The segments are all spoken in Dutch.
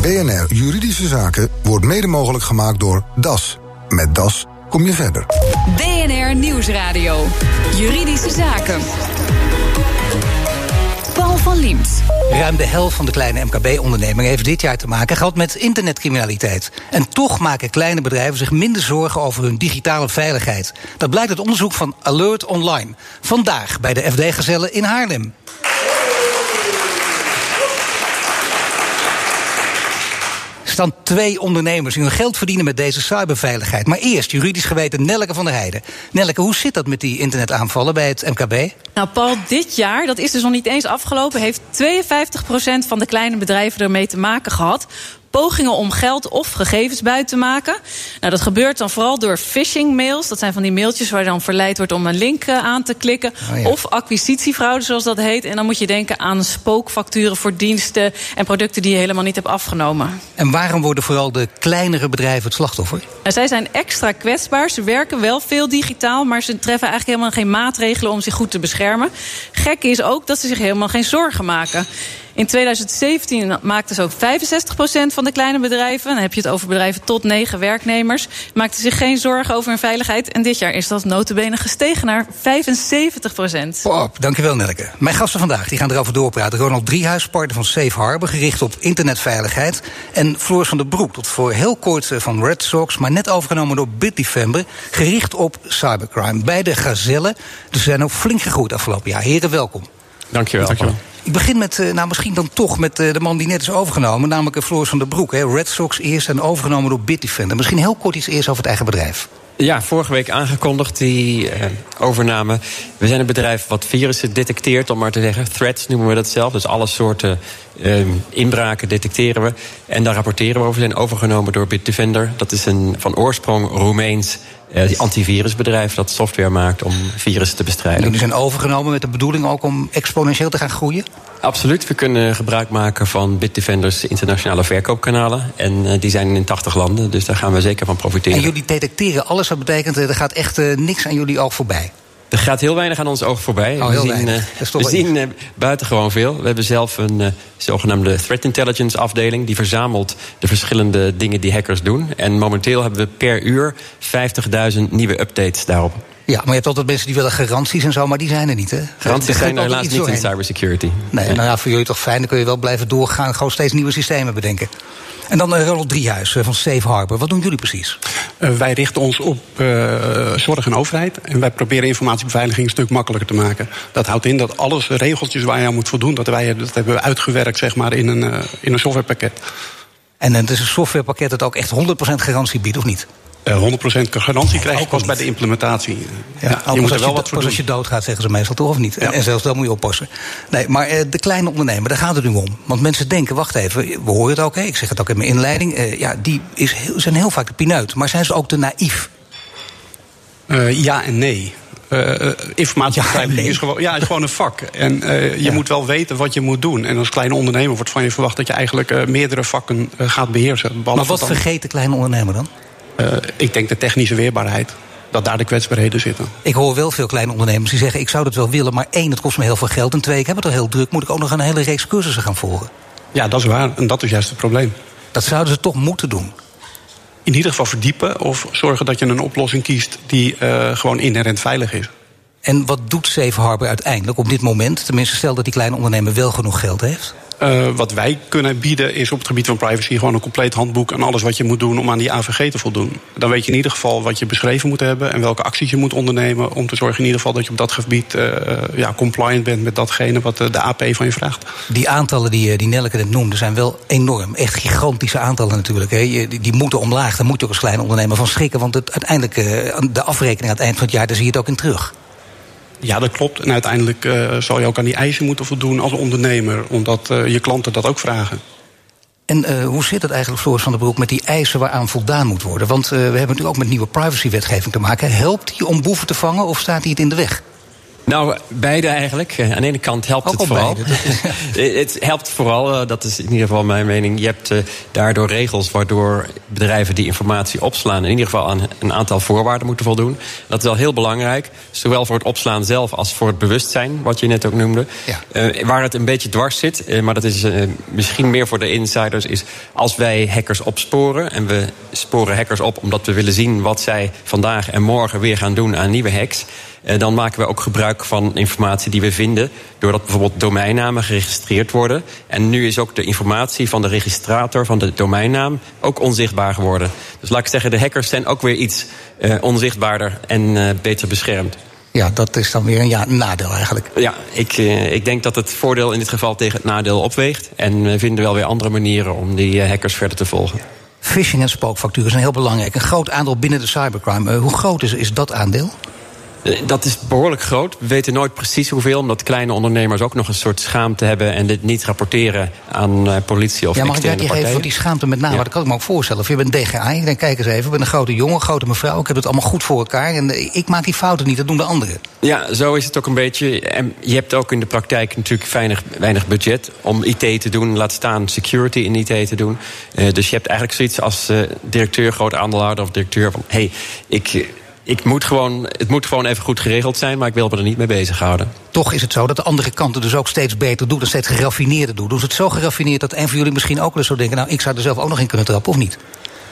BNR Juridische Zaken wordt mede mogelijk gemaakt door DAS. Met DAS kom je verder. BNR Nieuwsradio. Juridische Zaken. Paul van Liemt. Ruim de helft van de kleine MKB-ondernemingen heeft dit jaar te maken gehad met internetcriminaliteit. En toch maken kleine bedrijven zich minder zorgen over hun digitale veiligheid. Dat blijkt uit onderzoek van Alert Online. Vandaag bij de FD-gezellen in Haarlem. Staan twee ondernemers die hun geld verdienen met deze cyberveiligheid. Maar eerst juridisch geweten Nelleke van der Heijden. Nelleke, hoe zit dat met die internetaanvallen bij het MKB? Nou, Paul, dit jaar, dat is dus nog niet eens afgelopen, heeft 52% van de kleine bedrijven ermee te maken gehad pogingen om geld of gegevens buiten te maken. Nou, dat gebeurt dan vooral door phishing mails. Dat zijn van die mailtjes waar je dan verleid wordt om een link eh, aan te klikken. Oh ja. Of acquisitiefraude, zoals dat heet. En dan moet je denken aan spookfacturen voor diensten en producten die je helemaal niet hebt afgenomen. En waarom worden vooral de kleinere bedrijven het slachtoffer? Nou, zij zijn extra kwetsbaar. Ze werken wel veel digitaal, maar ze treffen eigenlijk helemaal geen maatregelen om zich goed te beschermen. Gek is ook dat ze zich helemaal geen zorgen maken. In 2017 maakten ze ook 65% van de kleine bedrijven, dan heb je het over bedrijven tot negen werknemers, maakten zich geen zorgen over hun veiligheid. En dit jaar is dat notabene gestegen naar 75%. Pop, dankjewel Nelke. Mijn gasten vandaag die gaan erover doorpraten. Ronald Driehuis, partner van Safe Harbor, gericht op internetveiligheid. En Floris van der Broek, tot voor heel kort eh, van Red Sox, maar net overgenomen door Bitdefender, gericht op cybercrime. Beide gazellen, dus ze zijn ook flink gegroeid afgelopen jaar. Heren, welkom. Dankjewel. Dankjewel. Ik begin met, eh, nou misschien dan toch met eh, de man die net is overgenomen, namelijk eh, Floris van der Broek. Hè. Red Sox eerst en overgenomen door Bitdefender. Misschien heel kort iets eerst over het eigen bedrijf. Ja, vorige week aangekondigd, die overname. We zijn een bedrijf wat virussen detecteert, om maar te zeggen. Threats noemen we dat zelf. Dus alle soorten inbraken detecteren we. En daar rapporteren we over. We zijn overgenomen door Bitdefender. Dat is een van oorsprong Roemeens eh, antivirusbedrijf dat software maakt om virussen te En bestrijden. jullie zijn overgenomen met de bedoeling ook om exponentieel te gaan groeien. Absoluut. We kunnen gebruik maken van Bitdefenders internationale verkoopkanalen. En eh, die zijn in 80 landen, dus daar gaan we zeker van profiteren. En jullie detecteren alles. Dat betekent, eh, er gaat echt niks aan jullie oog voorbij. Er gaat heel weinig aan ons oog voorbij. Oh, we zien, toch we zien eh, buitengewoon veel. We hebben zelf een eh, zogenaamde threat intelligence afdeling. Die verzamelt de verschillende dingen die hackers doen. En momenteel hebben we per uur 50.000 nieuwe updates daarop. Ja, maar je hebt altijd mensen die willen garanties en zo, maar die zijn er niet, hè? Garanties zijn er helaas niet in cybersecurity. Nee, nou ja, voor jullie toch fijn. Dan kun je wel blijven doorgaan. Gewoon steeds nieuwe systemen bedenken. En dan eh, Ronald Driehuis eh, van Safe Harbor. Wat doen jullie precies? Uh, wij richten ons op zorg en overheid. En wij proberen informatiebeveiliging een stuk makkelijker te maken. Dat houdt in dat alles regeltjes waar je aan moet voldoen, dat, wij, dat hebben we uitgewerkt zeg maar, in, een, in een softwarepakket. En het is een softwarepakket dat ook echt 100% garantie biedt, of niet? Uh, 100% garantie krijg je pas bij de implementatie. Ja, ja, je moet er wel wat voor doen. als je doodgaat, zeggen ze meestal toch, of niet? Ja. En, en, zelfs dan moet je oppassen. Nee, maar uh, de kleine ondernemer, daar gaat het nu om. Want mensen denken, wacht even, we horen het ook, hè, ik zeg het ook in mijn inleiding... Uh, ja, die is heel, zijn heel vaak de pineut. Maar zijn ze ook te naïef? Uh, ja en nee. Uh, ja, nee. is, gewoon, ja, is gewoon een vak. En uh, je ja. moet wel weten wat je moet doen. En als kleine ondernemer wordt van je verwacht dat je eigenlijk uh, meerdere vakken gaat beheersen. Maar wat vergeet de kleine ondernemer dan? Ik denk de technische weerbaarheid. Dat daar de kwetsbaarheden zitten. Ik hoor wel veel kleine ondernemers die zeggen: ik zou dat wel willen, maar één, het kost me heel veel geld. En twee, ik heb het al heel druk, moet ik ook nog een hele reeks cursussen gaan volgen. Ja, dat is waar. En dat is juist het probleem. Dat zouden ze toch moeten doen. In ieder geval verdiepen of zorgen dat je een oplossing kiest die uh, gewoon inherent veilig is. En wat doet Safe Harbor uiteindelijk op dit moment? Tenminste, stel dat die kleine ondernemer wel genoeg geld heeft. Uh, wat wij kunnen bieden is op het gebied van privacy gewoon een compleet handboek en alles wat je moet doen om aan die AVG te voldoen. Dan weet je in ieder geval wat je beschreven moet hebben en welke acties je moet ondernemen om te zorgen in ieder geval dat je op dat gebied uh, ja, compliant bent met datgene wat de AP van je vraagt. Die aantallen die, die Nelke net noemde zijn wel enorm. Echt gigantische aantallen natuurlijk. Hè. Die, moeten omlaag. Daar moet je ook als kleine ondernemer van schrikken. Want het, uiteindelijk, de afrekening aan het eind van het jaar, daar zie je het ook in terug. Ja, dat klopt. En uiteindelijk uh, zal je ook aan die eisen moeten voldoen als ondernemer, omdat uh, je klanten dat ook vragen. En uh, hoe zit het eigenlijk, Floris van der Broek, met die eisen waaraan voldaan moet worden? Want we hebben natuurlijk ook met nieuwe privacywetgeving te maken. Helpt die om boeven te vangen of staat die het in de weg? Nou, beide eigenlijk. Eh, Aan de ene kant helpt Ook het al vooral. Eh, het helpt vooral, eh, dat is in ieder geval mijn mening. Je hebt daardoor regels waardoor bedrijven die informatie opslaan... in ieder geval aan een aantal voorwaarden moeten voldoen. Dat is wel heel belangrijk. Zowel voor het opslaan zelf als voor het bewustzijn, wat je net ook noemde. Ja. Waar het een beetje dwars zit, maar dat is misschien meer voor de insiders... is als wij hackers opsporen... en we sporen hackers op omdat we willen zien... wat zij vandaag en morgen weer gaan doen aan nieuwe hacks... Eh, dan maken we ook gebruik van informatie die we vinden... doordat bijvoorbeeld domeinnamen geregistreerd worden. En nu is ook de informatie van de registrator van de domeinnaam... ook onzichtbaar geworden. Dus laat ik zeggen, de hackers zijn ook weer iets eh, onzichtbaarder en eh, beter beschermd. Ja, dat is dan weer een, ja, nadeel eigenlijk. Ja, ik, ik denk dat het voordeel in dit geval tegen het nadeel opweegt. En we vinden wel weer andere manieren om die hackers verder te volgen. Phishing en spookfacturen zijn heel belangrijk. Een groot aandeel binnen de cybercrime. Hoe groot is, is dat aandeel? Eh, Dat is behoorlijk groot. We weten nooit precies hoeveel, omdat kleine ondernemers ook nog een soort schaamte hebben en dit niet rapporteren aan eh, politie of ja, mag ik externe daar partijen. voor die schaamte met name? Ja. Dat kan ik me ook voorstellen. Of je bent DGA, denk, kijk eens even, ik ben een grote jongen, een grote mevrouw. Ik heb het allemaal goed voor elkaar. En eh, ik maak die fouten niet, dat doen de anderen. Ja, zo is het ook een beetje. En je hebt ook in de praktijk natuurlijk weinig, weinig budget om IT te doen. Laat staan security in IT te doen. Dus je hebt eigenlijk zoiets als directeur, groot aandeelhouder of directeur van... hé, hey, ik, ik moet gewoon, het moet gewoon even goed geregeld zijn... maar ik wil me er niet mee bezighouden. Toch is het zo dat de andere kant het dus ook steeds beter doet en steeds geraffineerder doet. Doen ze het zo geraffineerd dat een van jullie misschien ook wel eens zou denken... nou, ik zou er zelf ook nog in kunnen trappen, of niet?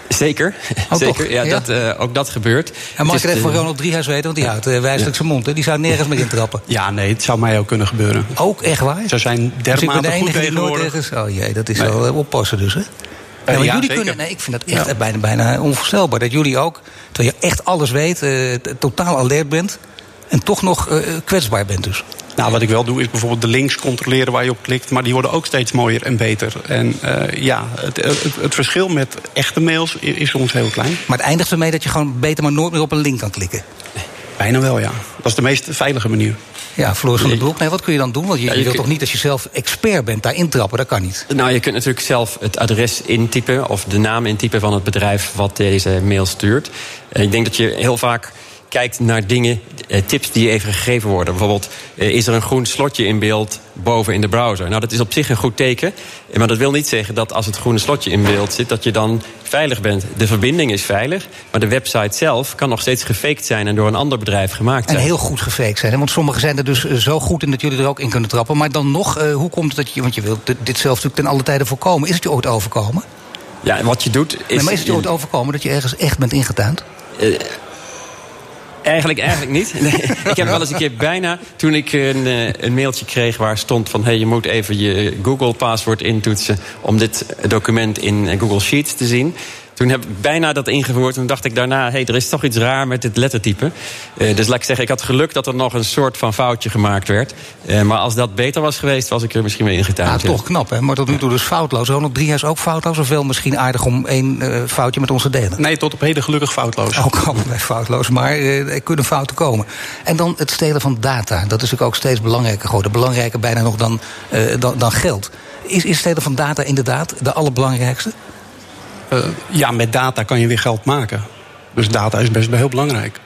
Zeker, Oh, zeker. Ja, Ja? Dat, eh, ook dat gebeurt. En mag ik Het even van Ronald Driehuis weten, want die houdt uh, wijselijk zijn mond. Hè? Die zou nergens meer intrappen. Ja, nee, het zou mij ook kunnen gebeuren. Ook echt waar? Ze zijn Dus ik ben de dermate goed enige nooit tegenwoordig. ergens... Oh jee, dat is Nee. wel eh, oppassen dus, hè? Ja, jullie kunnen, nee, ik vind dat echt bijna, bijna onvoorstelbaar. Dat jullie ook, terwijl je echt alles weet, eh, totaal alert bent... en toch nog eh, kwetsbaar bent dus. Nou, wat ik wel doe is bijvoorbeeld de links controleren waar je op klikt. Maar die worden ook steeds mooier en beter. En eh, ja, het, het, het verschil met echte mails is soms heel klein. Maar het eindigt ermee dat je gewoon beter maar nooit meer op een link kan klikken. Bijna wel, ja. Dat is de meest veilige manier. Ja, Floris van den Broek. Nee, wat kun je dan doen? Want je, Ja, je je wilt kun- toch niet als je zelf expert bent daar intrappen? Dat kan niet. Nou, je kunt natuurlijk zelf het adres intypen of de naam intypen van het bedrijf wat deze mail stuurt. Eh, Ik denk dat je heel vaak kijkt naar dingen, eh, tips die even gegeven worden. Bijvoorbeeld, eh, is er een groen slotje in beeld boven in de browser? Nou, dat is op zich een goed teken. eh, Maar dat wil niet zeggen dat als het groene slotje in beeld zit, dat je dan veilig bent. De verbinding is veilig, maar de website zelf kan nog steeds gefaked zijn en door een ander bedrijf gemaakt En zijn. heel goed gefaked zijn. Want sommigen zijn er dus zo goed in dat jullie er ook in kunnen trappen. Maar dan nog, hoe komt het dat je... Want je wilt dit zelf natuurlijk ten alle tijde voorkomen. Is het je ooit overkomen? Ja, en wat je doet is. nee, maar is het je ooit overkomen dat je ergens echt bent ingetuind? Eigenlijk, eigenlijk niet. Nee, ik heb wel eens een keer bijna, toen ik een, eh, een mailtje kreeg waar stond van... hey, je moet even je Google-paswoord intoetsen om dit document in eh, Google Sheets te zien. Toen heb ik bijna dat ingevoerd en dacht ik daarna... hey, er is toch iets raar met dit lettertype. Eh, dus laat ik zeggen, ik had geluk dat er nog een soort van foutje gemaakt werd. Eh, maar als dat beter was geweest, was ik er misschien mee Ja, ingetuind. ja. toch knap, hè? Maar tot nu toe dus foutloos. Ronald Driehuis ook foutloos? Of wel misschien aardig om één eh, foutje met ons te delen? Nee, tot op heden gelukkig foutloos. Ook allebei foutloos, maar eh, er kunnen fouten komen. En dan het stelen van data. Dat is natuurlijk ook steeds belangrijker geworden. Belangrijker bijna nog dan, eh, dan, dan geld. Is, is stelen van data inderdaad de allerbelangrijkste? Eh, ja, met data kan je weer geld maken. Dus data is best wel heel belangrijk.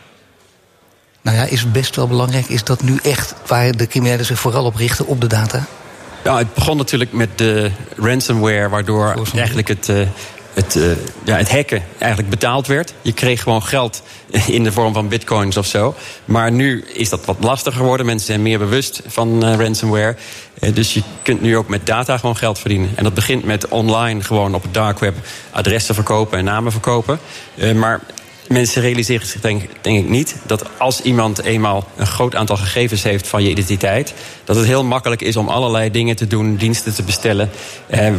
Nou ja, is best wel belangrijk. Is dat nu echt waar de criminelen zich vooral op richten, op de data? Nou, het begon natuurlijk met de ransomware, waardoor eigenlijk het, eh, het, eh, ja, het hacken eigenlijk betaald werd. Je kreeg gewoon geld in de vorm van bitcoins of zo. Maar nu is dat wat lastiger geworden. Mensen zijn meer bewust van eh, ransomware. Eh, dus je kunt nu ook met data gewoon geld verdienen. En dat begint met online gewoon op het dark web adressen verkopen en namen verkopen. Maar Mensen realiseren zich denk, denk ik niet dat als iemand eenmaal een groot aantal gegevens heeft van je identiteit, dat het heel makkelijk is om allerlei dingen te doen, diensten te bestellen,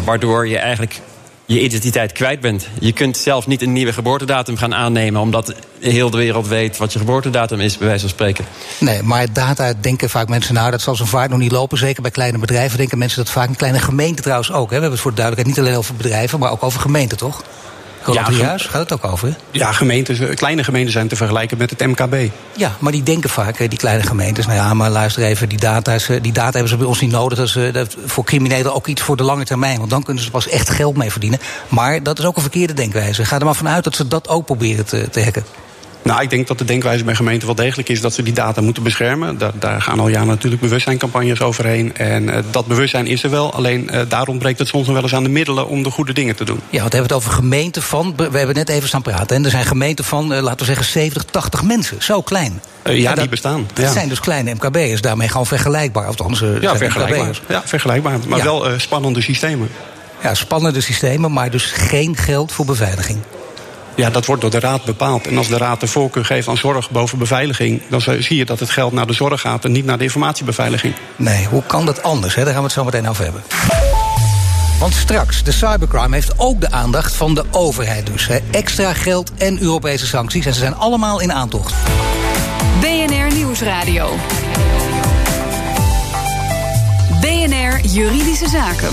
waardoor je eigenlijk je identiteit kwijt bent. Je kunt zelf niet een nieuwe geboortedatum gaan aannemen, omdat heel de wereld weet wat je geboortedatum is, bij wijze van spreken. Nee, maar data denken vaak mensen, nou, dat zal zo vaak nog niet lopen. Zeker bij kleine bedrijven denken mensen dat vaak. Een kleine gemeente trouwens ook. Hè. We hebben het voor de duidelijkheid niet alleen over bedrijven, maar ook over gemeenten, toch? Ja, Driehuis, gaat het ook over? hè? Ja, gemeentes, eh, kleine gemeenten zijn te vergelijken met het MKB. Ja, maar die denken vaak, die kleine gemeentes. Nou ja, maar luister even, die data, eh, die data hebben ze bij ons niet nodig. Dat is eh, dat voor criminelen ook iets voor de lange termijn. Want dan kunnen ze pas echt geld mee verdienen. Maar dat is ook een verkeerde denkwijze. Ga er maar vanuit dat ze dat ook proberen te, te hacken. Nou, ik denk dat de denkwijze bij gemeenten wel degelijk is dat ze die data moeten beschermen. Daar, daar gaan al jaren natuurlijk bewustzijncampagnes overheen. En uh, dat bewustzijn is er wel. Alleen uh, daar ontbreekt het soms nog wel eens aan de middelen om de goede dingen te doen. Ja, want we hebben het over gemeenten van. We hebben net even staan praten. En er zijn gemeenten van, uh, laten we zeggen, 70, 80 mensen. Zo klein. ja, dat, die bestaan. Dat ja. zijn dus kleine MKB'ers. Daarmee gewoon vergelijkbaar. Althans, ja, vergelijkbaar. Ja, vergelijkbaar. Maar ja. wel spannende systemen. Ja, spannende systemen, maar dus geen geld voor beveiliging. Ja, dat wordt door de raad bepaald. En als de raad de voorkeur geeft aan zorg boven beveiliging... dan zie je dat het geld naar de zorg gaat en niet naar de informatiebeveiliging. Nee, hoe kan dat anders? Hè? Daar gaan we het zo meteen over hebben. Want straks, de cybercrime heeft ook de aandacht van de overheid dus. Hè. Extra geld en Europese sancties. En ze zijn allemaal in aantocht. BNR Nieuwsradio. BNR Juridische Zaken.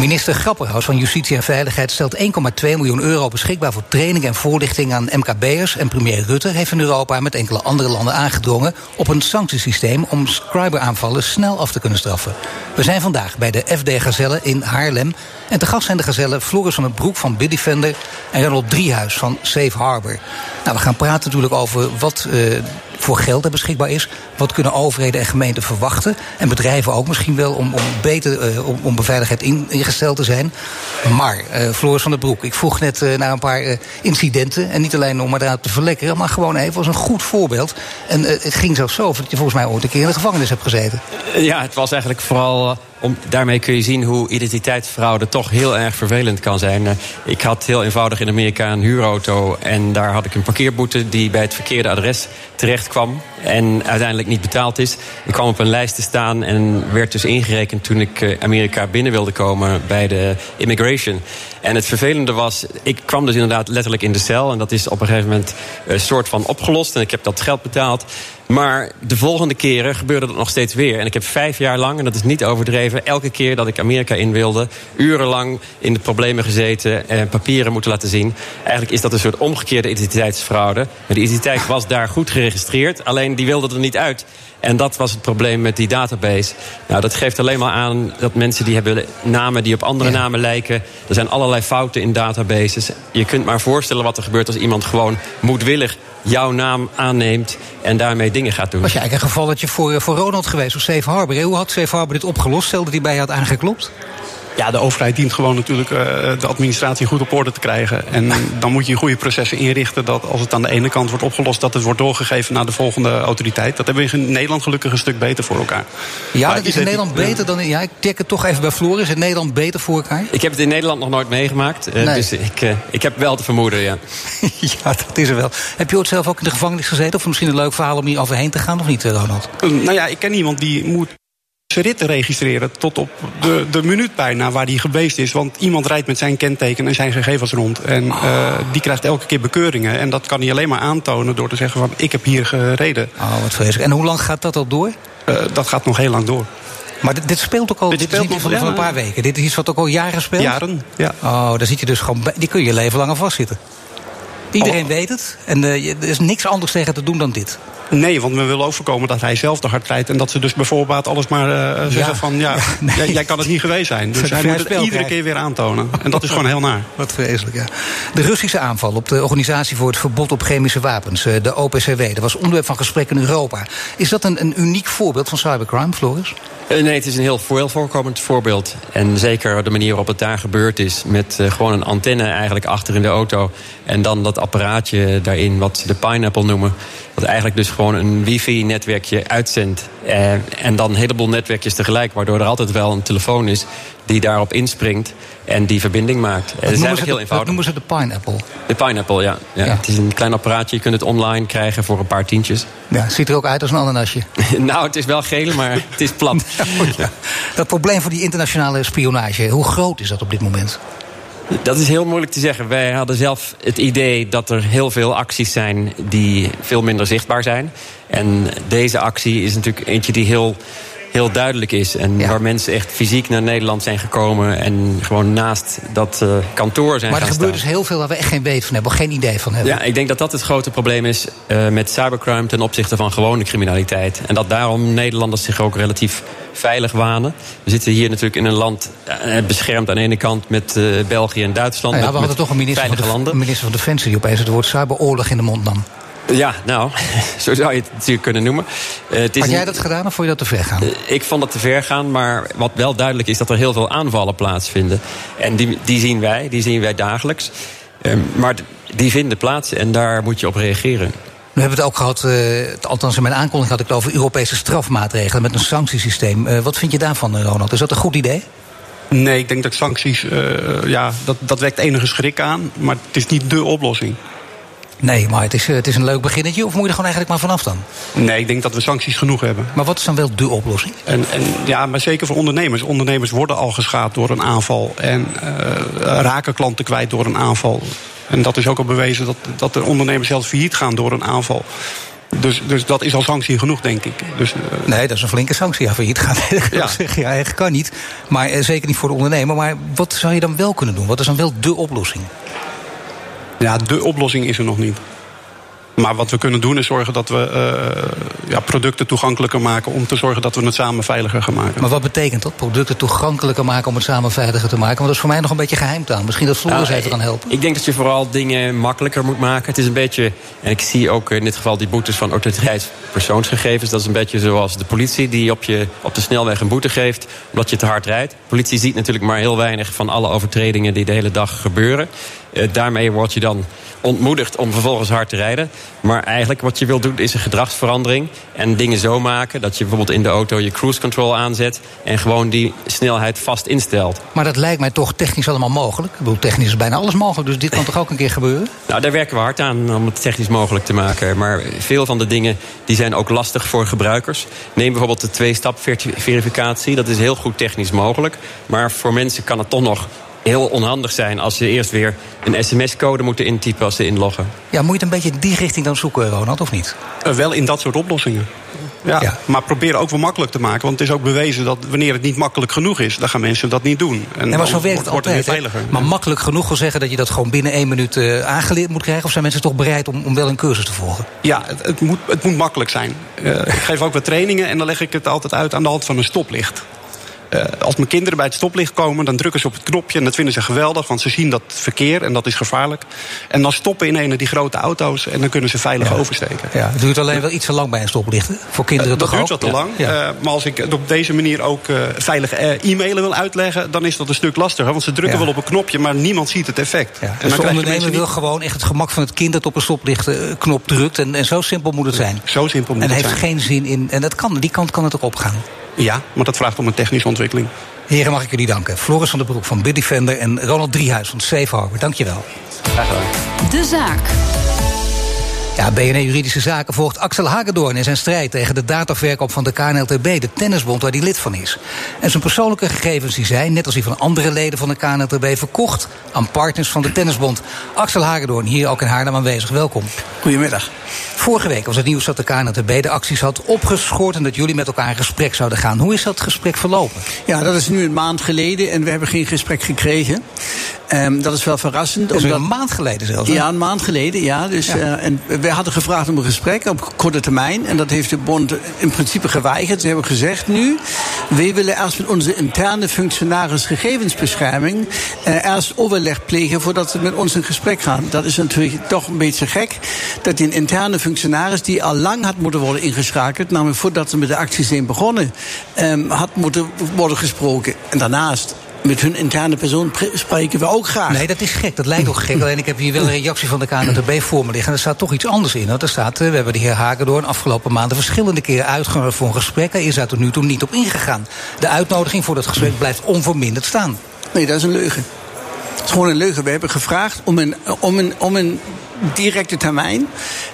Minister Grapperhaus van Justitie en Veiligheid stelt 1,2 miljoen euro beschikbaar voor training en voorlichting aan MKB'ers. En premier Rutte heeft in Europa met enkele andere landen aangedrongen op een sanctiesysteem om cyberaanvallen snel af te kunnen straffen. We zijn vandaag bij de FD Gazelle in Haarlem. En te gast zijn de gazellen Floris van het Broek van Bitdefender en Ronald Driehuis van Safe Harbor. Nou, we gaan praten natuurlijk over wat uh, voor geld er beschikbaar is. Wat kunnen overheden en gemeenten verwachten? En bedrijven ook misschien wel om, om beter uh, om, om beveiligheid in, ingesteld te zijn. Maar, uh, Floris van der Broek, ik vroeg net uh, naar een paar incidenten. En niet alleen om eruit te verlekkeren, maar gewoon even als een goed voorbeeld. En het ging zelfs zo dat je volgens mij ooit een keer in de gevangenis hebt gezeten. Ja, het was eigenlijk vooral. Om, daarmee kun je zien hoe identiteitsfraude toch heel erg vervelend kan zijn. Uh, ik had heel eenvoudig in Amerika een huurauto. En daar had ik een parkeerboete die bij het verkeerde adres terecht kwam. En uiteindelijk niet betaald is. Ik kwam op een lijst te staan en werd dus ingerekend toen ik uh, Amerika binnen wilde komen bij de immigration. En het vervelende was, ik kwam dus inderdaad letterlijk in de cel. En dat is op een gegeven moment een soort van opgelost. En ik heb dat geld betaald. Maar de volgende keren gebeurde dat nog steeds weer. En ik heb vijf jaar lang, en dat is niet overdreven... elke keer dat ik Amerika in wilde... urenlang in de problemen gezeten en papieren moeten laten zien. Eigenlijk is dat een soort omgekeerde identiteitsfraude. De identiteit was daar goed geregistreerd, alleen die wilde er niet uit. En dat was het probleem met die database. Nou, dat geeft alleen maar aan dat mensen die hebben namen die op andere ja. namen lijken. Er zijn allerlei fouten in databases. Je kunt maar voorstellen wat er gebeurt als iemand gewoon moedwillig jouw naam aanneemt en daarmee dingen gaat doen. Was je eigenlijk een gevalletje voor, voor Ronald geweest of Safe Harbor? Hoe had Safe Harbor dit opgelost? Stelde hij bij je had aangeklopt? Ja, de overheid dient gewoon natuurlijk uh, de administratie goed op orde te krijgen. En dan moet je goede processen inrichten dat als het aan de ene kant wordt opgelost, dat het wordt doorgegeven naar de volgende autoriteit. Dat hebben we in Nederland gelukkig een stuk beter voor elkaar. Ja, maar dat is in Nederland die, beter dan. Ja, ik tik het toch even bij Floris. Is in Nederland beter voor elkaar? Ik heb het in Nederland nog nooit meegemaakt. Uh, nee. Dus ik, uh, ik heb wel te vermoeden, ja. ja, dat is er wel. Heb je ooit zelf ook in de gevangenis gezeten? Of misschien een leuk verhaal om hier overheen te gaan, of niet, Ronald? nou ja, ik ken iemand die moet zijn ritten registreren tot op de, de minuut bijna waar hij geweest is. Want iemand rijdt met zijn kenteken en zijn gegevens rond. En uh, die krijgt elke keer bekeuringen. En dat kan hij alleen maar aantonen door te zeggen van ik heb hier gereden. Oh, wat vreselijk. En hoe lang gaat dat al door? Uh, dat gaat nog heel lang door. Maar dit, dit speelt ook al, dit, dit speelt niet van, van een paar weken. Dit is iets wat ook al jaren speelt? Jaren, ja. Oh, daar zit je dus gewoon bij. Die kun je leven lang aan vastzitten. Iedereen oh. weet het. En uh, er is niks anders tegen te doen dan dit. Nee, want we willen ook voorkomen dat hij zelf te hard rijdt. En dat ze dus bijvoorbeeld alles maar uh, zeggen ja. van... ja, ja nee. jij, jij, kan het niet geweest zijn. Dus hij moet het iedere keer weer aantonen. En dat is gewoon heel naar. Wat vreselijk, ja. De Russische aanval op de Organisatie voor het Verbod op Chemische Wapens... de OPCW, dat was onderwerp van gesprek in Europa. Is dat een, een uniek voorbeeld van cybercrime, Floris? Nee, het is een heel veel voorkomend voorbeeld. En zeker de manier waarop het daar gebeurd is... met uh, gewoon een antenne eigenlijk achter in de auto... en dan dat apparaatje daarin, wat ze de Pineapple noemen... eigenlijk dus gewoon een wifi-netwerkje uitzendt. Uh, en dan een heleboel netwerkjes tegelijk... waardoor er altijd wel een telefoon is die daarop inspringt en die verbinding maakt. Dat, is eigenlijk heel eenvoudig. Dat noemen ze de Pineapple. De Pineapple, ja. ja. ja. Het is een klein apparaatje. Je kunt het online krijgen voor een paar tientjes. Ja, ziet er ook uit als een ananasje. nou, het is wel geel, maar het is plat. ja. Dat probleem voor die internationale spionage, hoe groot is dat op dit moment? Dat is heel moeilijk te zeggen. Wij hadden zelf het idee dat er heel veel acties zijn die veel minder zichtbaar zijn. En deze actie is natuurlijk eentje die heel heel duidelijk is. En waar mensen echt fysiek naar Nederland zijn gekomen... en gewoon naast dat uh, kantoor zijn Maar er gebeurt dus heel veel waar we echt geen weet van hebben... of geen idee van hebben. Ja, ik denk dat dat het grote probleem is uh, met cybercrime... ten opzichte van gewone criminaliteit. En dat daarom Nederlanders zich ook relatief veilig wanen. We zitten hier natuurlijk in een land uh, beschermd aan de ene kant... met België en Duitsland. Nou ja, met, we hadden toch een minister van, de, landen. minister van Defensie... die opeens het woord cyberoorlog in de mond nam. Ja, nou, zo zou je het natuurlijk kunnen noemen. Uh, het is Had jij dat gedaan of vond je dat te ver gaan? Uh, ik vond dat te ver gaan, maar wat wel duidelijk is... dat er heel veel aanvallen plaatsvinden. En die, die zien wij, die zien wij dagelijks. Uh, maar die vinden plaats en daar moet je op reageren. We hebben het ook gehad, uh, althans in mijn aankondiging had ik het over Europese strafmaatregelen met een sanctiesysteem. Uh, wat vind je daarvan, Ronald? Is dat een goed idee? Nee, ik denk dat sancties, uh, ja, dat, dat wekt enige schrik aan. Maar het is niet dé oplossing. Nee, maar het is, het is een leuk beginnetje. Of moet je er gewoon eigenlijk maar vanaf dan? Nee, ik denk dat we sancties genoeg hebben. Maar wat is dan wel de oplossing? En, en, ja, maar zeker voor ondernemers. Ondernemers worden al geschaad door een aanval. En uh, raken klanten kwijt door een aanval. En dat is ook al bewezen dat, dat de ondernemers zelfs failliet gaan door een aanval. Dus, dus dat is al sanctie genoeg, denk ik. Dus, uh... Nee, dat is een flinke sanctie. Ja, failliet gaan. ja. Zeggen, ja, eigenlijk kan niet. Maar uh, zeker niet voor de ondernemer. Maar wat zou je dan wel kunnen doen? Wat is dan wel de oplossing? Ja, de oplossing is er nog niet. Maar wat we kunnen doen is zorgen dat we uh, ja, producten toegankelijker maken... om te zorgen dat we het samen veiliger gaan maken. Maar wat betekent dat? Producten toegankelijker maken om het samen veiliger te maken? Want dat is voor mij nog een beetje geheimtaal. Misschien dat Floris nou, even kan helpen. Ik denk dat je vooral dingen makkelijker moet maken. Het is een beetje, en ik zie ook in dit geval die boetes van autoriteitspersoonsgegevens... dat is een beetje zoals de politie die op, je, op de snelweg een boete geeft... omdat je te hard rijdt. De politie ziet natuurlijk maar heel weinig van alle overtredingen... die de hele dag gebeuren. Uh, daarmee word je dan ontmoedigd om vervolgens hard te rijden. Maar eigenlijk wat je wilt doen is een gedragsverandering. En dingen zo maken dat je bijvoorbeeld in de auto je cruise control aanzet. En gewoon die snelheid vast instelt. Maar dat lijkt mij toch technisch allemaal mogelijk. Ik bedoel, technisch is bijna alles mogelijk. Dus dit kan toch ook een keer gebeuren? Nou, daar werken we hard aan om het technisch mogelijk te maken. Maar veel van de dingen die zijn ook lastig voor gebruikers. Neem bijvoorbeeld de twee-stap verificatie. Dat is heel goed technisch mogelijk. Maar voor mensen kan het toch nog heel onhandig zijn als ze eerst weer een sms-code moeten intypen als ze inloggen. Ja, moet je het een beetje die richting dan zoeken, Ronald, of niet? Uh, wel in dat soort oplossingen. Ja, ja, maar probeer ook wel makkelijk te maken. Want het is ook bewezen dat wanneer het niet makkelijk genoeg is... dan gaan mensen dat niet doen. En, maar zo werkt het altijd. Maar makkelijk genoeg wil zeggen dat je dat gewoon binnen één minuut uh, aangeleerd moet krijgen? Of zijn mensen toch bereid om, om wel een cursus te volgen? Ja, het, het moet, het moet makkelijk zijn. Uh, ik geef ook wat trainingen en dan leg ik het altijd uit aan de hand van een stoplicht. Uh, als mijn kinderen bij het stoplicht komen, dan drukken ze op het knopje. En dat vinden ze geweldig, want ze zien dat verkeer en dat is gevaarlijk. En dan stoppen in een die grote auto's en dan kunnen ze veilig ja. oversteken. Ja, het duurt alleen wel iets te lang bij een stoplicht. Hè? Voor kinderen uh, toch Dat duurt ook? wat te lang. Ja. Uh, maar als ik het op deze manier ook veilig e-mailen wil uitleggen, dan is dat een stuk lastiger. Want ze drukken wel op een knopje, maar niemand ziet het effect. En dus de ondernemer wil gewoon echt het gemak van het kind dat op een stoplichtknop drukt. En, en zo simpel moet het zijn. Zo simpel moet en het heeft zijn. geen zin in. En dat kan, die kant kan het ook opgaan. Ja, maar dat vraagt om een technische ontwikkeling. Heren, mag ik jullie danken. Floris van der Broek van Bitdefender en Ronald Driehuis van Safe Harbor. Dank je wel. Graag gedaan. De zaak. Ja, BNE Juridische Zaken volgt Axel Hagedorn in zijn strijd tegen de dataverkoop van de KNLTB, de tennisbond waar hij lid van is. En zijn persoonlijke gegevens die zijn, net als die van andere leden van de KNLTB, verkocht aan partners van de tennisbond. Axel Hagedorn, hier ook in Haarlem aanwezig. Welkom. Goedemiddag. Vorige week was het nieuws dat de KNLTB de acties had opgeschort en dat jullie met elkaar in gesprek zouden gaan. Hoe is dat gesprek verlopen? Ja, dat is nu een maand geleden en we hebben geen gesprek gekregen. Um, dat is wel verrassend. Dat is omdat... een maand geleden zelfs? Hè? Ja, een maand geleden, ja. Dus, ja. Uh, en wij hadden gevraagd om een gesprek op korte termijn. En dat heeft de bond in principe geweigerd. Ze hebben gezegd nu, wij willen eerst met onze interne functionaris gegevensbescherming... Uh, eerst overleg plegen voordat ze met ons in gesprek gaan. Dat is natuurlijk toch een beetje gek. Dat die interne functionaris die al lang had moeten worden ingeschakeld... namelijk voordat ze met de acties zijn begonnen... Um, had moeten worden gesproken. En daarnaast met hun interne persoon spreken we ook graag. Nee, dat is gek. Dat lijkt ook gek. Alleen ik heb hier wel een reactie van de KNTB voor me liggen. En er staat toch iets anders in. Want er staat, we hebben de heer Hagendoorn afgelopen maanden verschillende keren uitgenodigd voor een gesprek. Hij is daar tot nu toe niet op ingegaan. De uitnodiging voor dat gesprek blijft onverminderd staan. Nee, dat is een leugen. Het is gewoon een leugen. We hebben gevraagd om een, om een, om een directe termijn.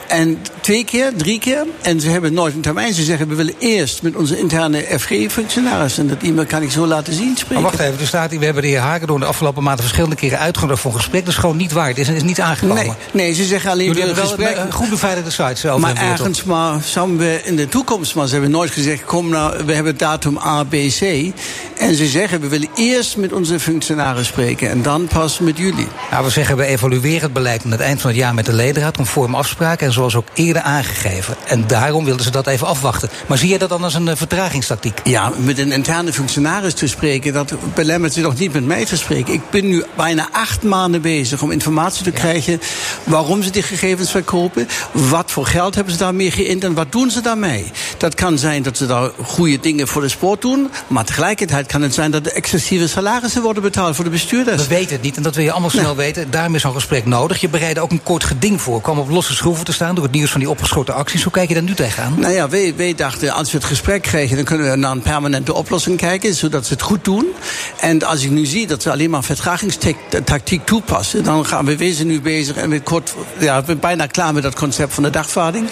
En twee keer, drie keer. En ze hebben nooit een termijn. Ze zeggen, we willen eerst met onze interne FG-functionaris... en dat e-mail kan ik zo laten zien spreken. Maar wacht even, er staat hier, we hebben de heer Hagedorn de afgelopen maanden... verschillende keren uitgenodigd voor een gesprek. Dat is gewoon niet waar. Het is, is niet aangekomen. Nee, nee, ze zeggen alleen... Jullie wel een goed beveiligde sites over Maar hebben we toch? ergens maar zouden we in de toekomst... maar ze hebben nooit gezegd, kom nou, we hebben datum A, B, C. En ze zeggen, we willen eerst met onze functionaris spreken... en dan pas met jullie. Nou, we zeggen, we evalueren het beleid aan het eind van het jaar met de ledenraad... conform afspraken en zoals ook eerder aangegeven. En daarom wilden ze dat even afwachten. Maar zie je dat dan als een eh, vertragingstactiek? Ja, met een interne functionaris te spreken, dat belemmert ze nog niet met mij te spreken. Ik ben nu bijna acht maanden bezig om informatie te krijgen waarom ze die gegevens verkopen, wat voor geld hebben ze daarmee geïnd en wat doen ze daarmee. Dat kan zijn dat ze daar goede dingen voor de sport doen, maar tegelijkertijd kan het zijn dat er excessieve salarissen worden betaald voor de bestuurders. We weten het niet en dat wil je allemaal snel weten. Daarom is zo'n gesprek nodig. Je bereidde ook een kort geding voor. Kwam op losse schroeven te staan door het nieuws van die opgeschoten acties. Hoe kijk je daar nu tegenaan? Nou ja, wij, wij dachten, als we het gesprek krijgen, dan kunnen we naar een permanente oplossing kijken, zodat ze het goed doen. En als ik nu zie dat ze alleen maar vertragingstactiek toepassen, dan gaan we wezen nu bezig en we, kort, ja, we zijn bijna klaar met dat concept van de dagvaarding.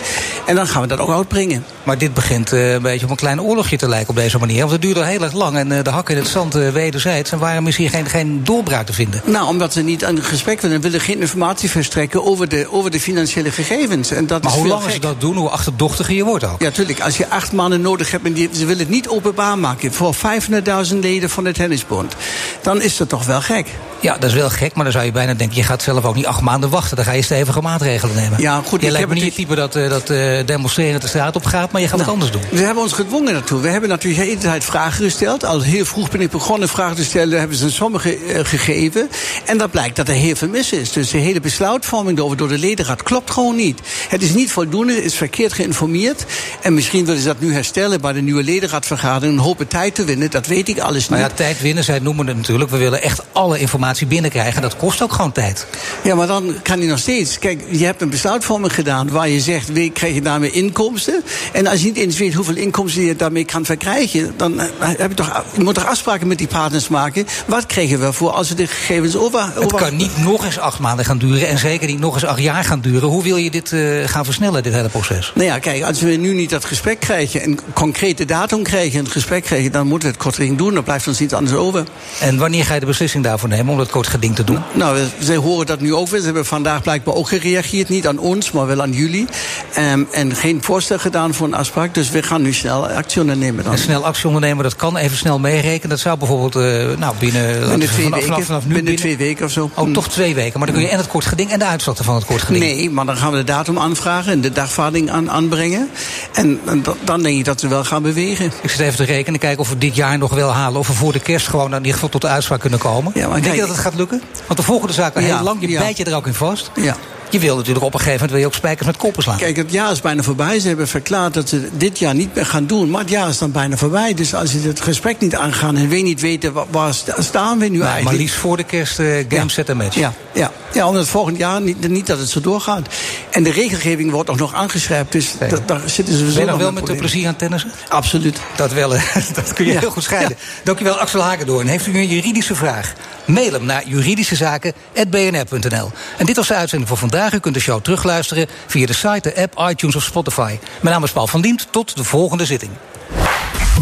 En dan gaan we dat ook uitbrengen. Maar dit begint eh, een beetje op een klein oorlogje te lijken op deze manier. Want het duurde al heel erg lang en eh, de hakken in het zand eh, wederzijds. En waarom is hier geen, geen doorbraak te vinden? Nou, omdat ze niet aan het gesprek willen, willen geen informatie verstrekken over de, over de financiële gegevens. En dat Maar is hoe langer ze dat doen, hoe achterdochtiger je wordt ook. Ja, tuurlijk. Als je acht maanden nodig hebt en die, ze willen het niet openbaar maken voor 500.000 leden van de tennisbond, dan is dat toch wel gek. Ja, dat is wel gek, maar dan zou je bijna denken... je gaat zelf ook niet acht maanden wachten. Dan ga je stevige maatregelen nemen. Ja, goed, Je ik lijkt me niet het type dat, eh, dat eh, demonstreren de straat op gaat... maar je gaat het anders doen. We hebben ons gedwongen daartoe. We hebben natuurlijk de hele tijd vragen gesteld. Al heel vroeg ben ik begonnen vragen te stellen. Hebben ze sommige eh, gegeven. En dat blijkt dat er heel veel mis is. Dus de hele besluitvorming door, door de ledenraad klopt gewoon niet. Het is niet voldoende, het is verkeerd geïnformeerd. En misschien willen ze dat nu herstellen bij de nieuwe ledenraadvergadering. En hopen tijd te winnen, dat weet ik alles niet. Nou ja, tijd winnen, zij noemen het natuurlijk. We willen echt alle informatie binnenkrijgen. Dat kost ook gewoon tijd. Ja, maar dan kan je nog steeds. Kijk, je hebt een besluitvorming gedaan waar je zegt: we krijg je daarmee inkomsten. En als je niet eens weet hoeveel inkomsten je daarmee kan verkrijgen, dan eh, heb je toch, je moet toch afspraken met die partners maken. Wat krijgen we voor als we de gegevens over. Het kan niet nog eens acht maanden gaan duren. En zeker niet nog eens acht jaar gaan duren. Hoe wil je dit eh, gaan versnellen, dit hele proces? Nou ja, kijk, als we nu niet dat gesprek krijgen, een concrete datum krijgen, een gesprek krijgen, dan moeten we het kortding doen. Dan blijft ons iets anders over. En wanneer ga je de beslissing daarvoor nemen om dat kort geding te doen? Nou, we- zij horen dat nu ook weer. Ze hebben vandaag blijkbaar ook gereageerd. Niet aan ons, maar wel aan jullie. Ehm, en geen voorstel gedaan voor een afspraak. Dus we gaan nu snel actie ondernemen dan. En snel actie ondernemen, dat kan even snel meerekenen. Dat zou bijvoorbeeld eh, nou, binnen, Binnen twee vanaf, weken. vanaf, nu binnen binnen. twee weken of zo. Oh, toch twee weken. Maar dan kun je en het kort geding en de uitslag van het kort geding. Nee, maar dan gaan we de datum aanvragen en de dagvaarding aan, aanbrengen. En, en dan- dan denk ik dat we wel gaan bewegen. Ik zit even te rekenen, kijken of we dit jaar nog wel halen. Of we voor de kerst gewoon in ieder geval tot de uitspraak kunnen komen. Ja, maar Denk kijk- je dat het gaat lukken? Want de volgende zaak al Ja, heel lang. Je ja. bijt je er ook in vast. Ja. Je wil natuurlijk op een gegeven moment wil je ook spijkers met koppen slaan. Kijk, het jaar is bijna voorbij. Ze hebben verklaard dat ze dit jaar niet meer gaan doen. Maar het jaar is dan bijna voorbij. Dus als je het gesprek niet aangaan en we niet weten waar, waar sta- staan we nu Nee, maar eigenlijk. liefst voor de kerst game, Ja. set en match. Ja, ja. ja, omdat het volgend jaar niet, niet dat het zo doorgaat. En de regelgeving wordt ook nog aangescherpt. Dus da- daar zitten ze Ben zo je nog wel met met de plezier aan tennissen? Absoluut. Dat wel, dat kun je Ja. heel goed scheiden. Dankjewel, Axel Hagendoorn. Heeft u een juridische vraag? Mail hem naar juridischezaken.bnr.nl. En dit was de uitzending voor vandaag. U kunt de show terugluisteren via de site, de app, iTunes of Spotify. Mijn naam is Paul van Diemt. Tot de volgende zitting.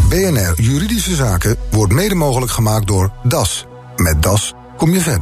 BNR Juridische Zaken wordt mede mogelijk gemaakt door DAS. Met DAS kom je verder.